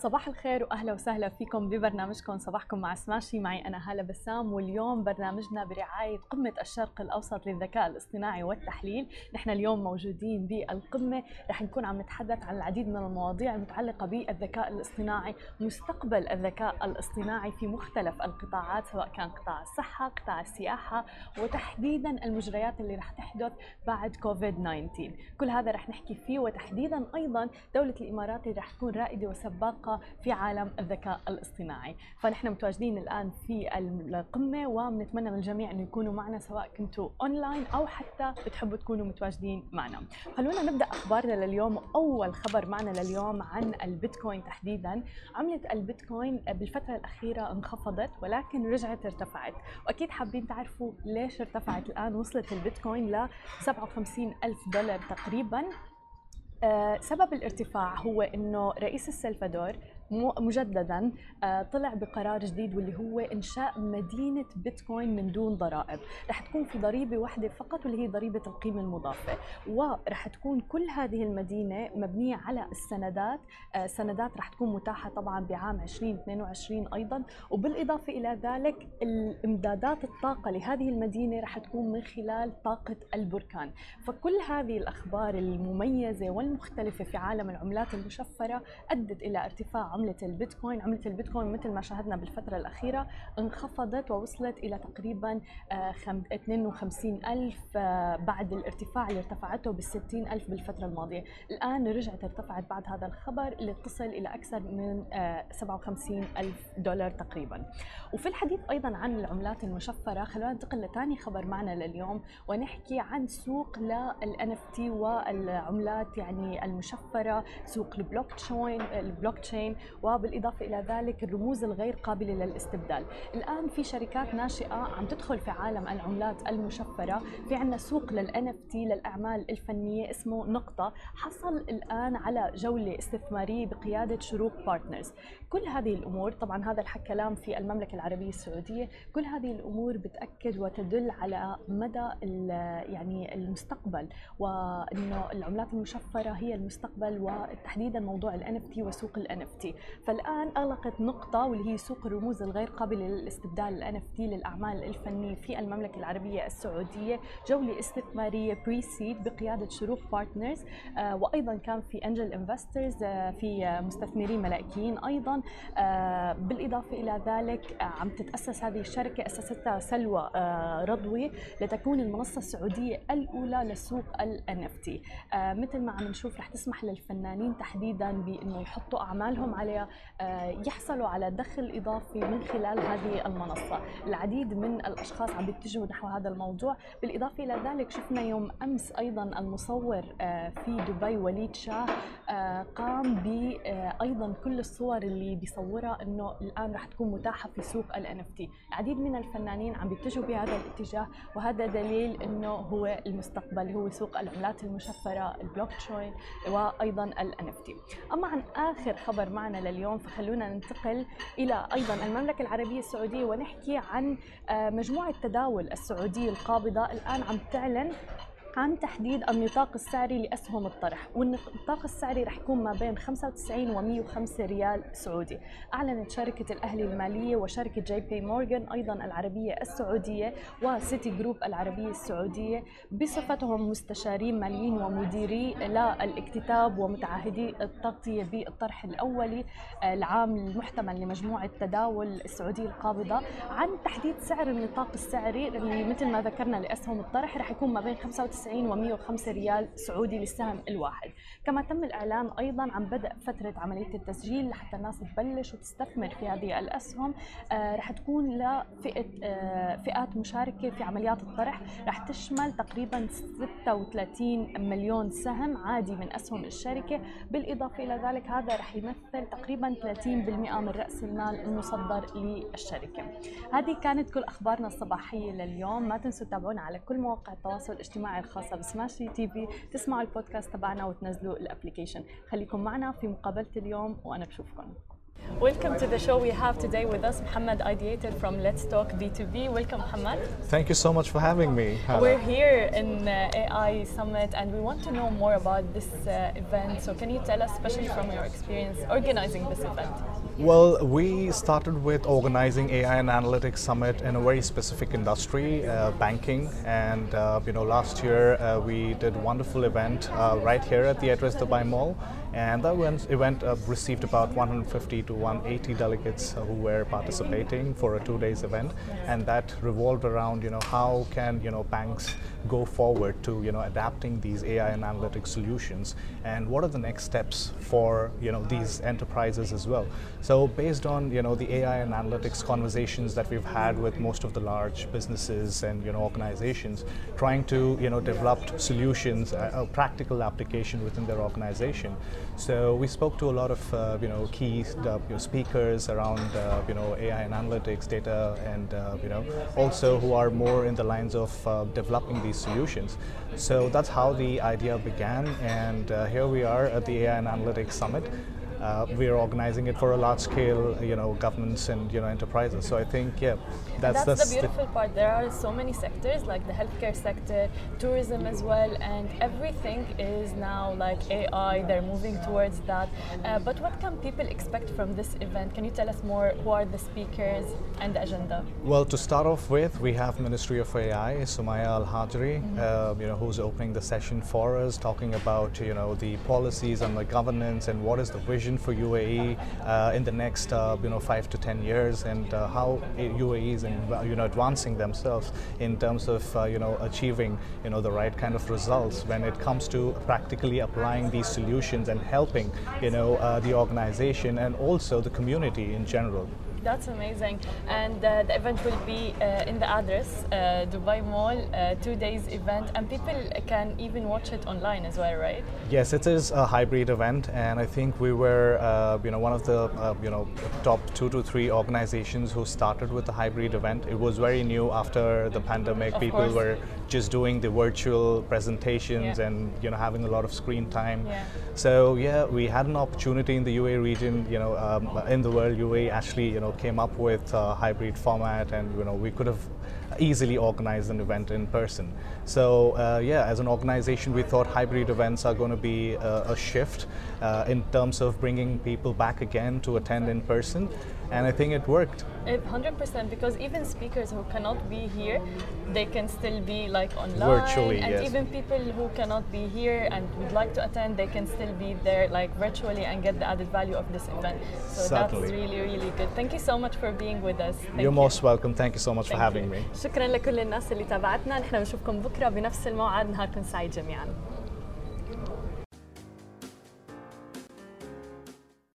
صباح الخير وأهلا وسهلا فيكم ببرنامجكم صباحكم مع سماشي. معي أنا هالة بسام واليوم برنامجنا برعاية قمة الشرق الأوسط للذكاء الاصطناعي والتحليل، نحن اليوم موجودين بالقمة. رح نكون عم نتحدث عن العديد من المواضيع المتعلقة بالذكاء الاصطناعي، مستقبل الذكاء الاصطناعي في مختلف القطاعات سواء كان قطاع الصحة، قطاع السياحة وتحديدا المجريات اللي رح تحدث بعد كوفيد 19 كل هذا رح نحكي فيه وتحديدا أيضا دولة الإمارات اللي رح تكون رائدة وسباقة في عالم الذكاء الاصطناعي. فنحن متواجدين الآن في القمة وبنتمنى من الجميع انه يكونوا معنا سواء كنتوا اونلاين أو حتى بتحبوا تكونوا متواجدين معنا. خلونا نبدأ أخبارنا لليوم. أول خبر معنا لليوم عن البيتكوين تحديدا. عملة البيتكوين بالفترة الأخيرة انخفضت ولكن رجعت ارتفعت. وأكيد حابين تعرفوا ليش ارتفعت الآن وصلت البيتكوين ل 57 ألف دولار تقريبا. سبب الارتفاع هو إنه رئيس السلفادور مجددا آه، طلع بقرار جديد واللي هو إنشاء مدينة بيتكوين من دون ضرائب، رح تكون في ضريبة واحدة فقط واللي هي ضريبة القيمة المضافة، ورح تكون كل هذه المدينة مبنية على السندات، آه، سندات رح تكون متاحة طبعا بعام 2022 أيضا، وبالإضافة إلى ذلك الإمدادات الطاقة لهذه المدينة رح تكون من خلال طاقة البركان، فكل هذه الأخبار المميزة والمختلفة في عالم العملات المشفرة أدت إلى ارتفاع عملة البيتكوين عملة البيتكوين مثل ما شاهدنا بالفترة الأخيرة انخفضت ووصلت إلى تقريبا 52 آه، ألف آه، بعد الارتفاع اللي ارتفعته بال 60 ألف بالفترة الماضية. الآن رجعت ارتفعت بعد هذا الخبر اللي تصل إلى أكثر من 57 آه، ألف دولار تقريبا. وفي الحديث أيضا عن العملات المشفرة خلونا ننتقل لثاني خبر معنا لليوم ونحكي عن سوق لل NFT والعملات يعني المشفرة سوق ال blockchain ال blockchain وبالإضافة إلى ذلك الرموز الغير قابلة للاستبدال. الآن في شركات ناشئة عم تدخل في عالم العملات المشفرة. في عنا سوق لل NFT للأعمال الفنية اسمه نقطة. حصل الآن على جولة استثمارية بقيادة شروق Partners كل هذه الأمور طبعا هذا الكلام في المملكة العربية السعودية. كل هذه الأمور بتأكد وتدل على مدى يعني المستقبل وأنه العملات المشفرة هي المستقبل وتحديدا موضوع ال NFT وسوق ال NFT فالآن أغلقت نقطة واللي هي سوق الرموز الغير قابلة للاستبدال ال NFT للأعمال الفنية في المملكة العربية السعودية. جولة استثمارية pre-seed بقيادة شروق Partners آه وأيضا كان في angel investors آه في مستثمرين ملائكيين أيضا. آه بالإضافة إلى ذلك عم تتأسس هذه الشركة أسستها سلوى رضوي لتكون المنصة السعودية الأولى لسوق ال NFT مثل ما عم نشوف رح تسمح للفنانين تحديدا بأنه يحطوا أعمالهم عليها آه، يحصلوا على دخل إضافي من خلال هذه المنصة. العديد من الأشخاص عم يتجهوا نحو هذا الموضوع. بالإضافة إلى ذلك شفنا يوم أمس أيضا المصور آه، في دبي وليد شاه آه، قام ب أيضا كل الصور اللي بيصورها أنه الآن رح تكون متاحة في سوق ال NFT العديد من الفنانين عم بيتجهوا بهذا الاتجاه وهذا دليل أنه هو المستقبل هو سوق العملات المشفرة البلوك تشين وأيضا ال NFT أما عن آخر خبر معنا معنا لليوم فخلونا ننتقل إلى أيضا المملكة العربية السعودية ونحكي عن آه، مجموعة تداول السعودية القابضة الآن عم تعلن عن تحديد النطاق السعري لأسهم الطرح. والنطاق السعري رح يكون ما بين 95 و 105 ريال سعودي. أعلنت شركة الأهلي المالية وشركة جي بي مورغان أيضا العربية السعودية وسيتي جروب العربية السعودية بصفتهم مستشارين ماليين ومديري للاكتتاب ومتعهدي التغطية بالطرح الأولي العام المحتمل لمجموعة تداول السعودية القابضة. عن تحديد سعر النطاق السعري اللي مثل ما ذكرنا لأسهم الطرح رح يكون ما بين 95 90 و105 ريال سعودي للسهم الواحد. كما تم الإعلان أيضا عن بدء فترة عملية التسجيل لحتى الناس تبلش وتستثمر في هذه الأسهم. آه رح تكون لفئة آه فئات مشاركة في عمليات الطرح. رح تشمل تقريبا 36 مليون سهم عادي من أسهم الشركة. بالإضافة إلى ذلك هذا رح يمثل تقريبا 30% من رأس المال المصدر للشركة. هذه كانت كل أخبارنا الصباحية لليوم. ما تنسوا تتابعونا على كل مواقع التواصل الاجتماعي الخاصة بسماشي TV تسمعوا البودكاست تبعنا وتنزلوا ال application خليكم معنا في مقابلة اليوم وأنا بشوفكم. Welcome to the show. We have today with us Muhammad Ideator from Let's Talk B2B. Welcome, Muhammad. Thank you so much for having me. Hala. We're here in uh, AI Summit and we want to know more about this uh, event. So, can you tell us, especially from your experience organizing this event? Well, we started with organizing AI and Analytics Summit in a very specific industry, uh, banking. And uh, you know, last year uh, we did a wonderful event uh, right here at the Address Dubai Mall, and that event, uh, received about 150 to 180 delegates uh, who were participating for a two days event, and that revolved around you know how can you know banks go forward to you know adapting these AI and analytics solutions, and what are the next steps for you know these enterprises as well. So based on you know the AI and analytics conversations that we've had with most of the large businesses and you know organizations, trying to you know develop solutions, a, a practical application within their organization. So we spoke to a lot of uh, you know key uh, speakers around uh, you know AI and analytics, data, and uh, you know also who are more in the lines of uh, developing these solutions. So that's how the idea began, and uh, here we are at the AI and Analytics Summit. Uh, we are organizing it for a large scale, you know, governments and you know enterprises. So I think, yeah, that's That's, the beautiful part. There are so many sectors, like the healthcare sector, tourism as well, and everything is now like AI. They're moving towards that. Uh, but what can people expect from this event? Can you tell us more? Who are the speakers and the agenda? Well, to start off with, we have Ministry of AI, Sumaya Al Hajri, uh, you know, who's opening the session for us, talking about you know the policies and the governance and what is the vision for UAE uh, in the next uh, you know five to ten years, and uh, how UAE is in, you know advancing themselves in terms of uh, you know achieving you know the right kind of results when it comes to practically applying these solutions and helping you know uh, the organization and also the community in general. That's amazing. And uh, the event will be uh, in the address, uh, Dubai Mall, uh, two days event, and people can even watch it online as well, right? Yes, it is a hybrid event, and I think we were, uh, you know, one of the, uh, you know, top two to three organizations who started with the hybrid event. It was very new after the pandemic. Of People course. were just doing the virtual presentations Yeah. and you know having a lot of screen time. Yeah. So yeah, we had an opportunity in the UAE region, you know, um, in the world. UAE actually, you know, came up with a hybrid format, and you know, we could have easily organized an event in person. So uh, yeah, as an organization, we thought hybrid events are going to be a, a shift uh, in terms of bringing people back again to attend in person, and I think it worked. It- 100% because even speakers who cannot be here, they can still be like online. Virtually, and yes. even people who cannot be here and would like to attend, they can still be there like virtually and get the added value of this event. So that's really, really good. Thank you so much for being with us. Thank You're you. most welcome. Thank you so much for Thank having you. me. شكرا لكل الناس اللي تابعتنا نحن بنشوفكم بكره بنفس الموعد نهاركم سعيد جميعا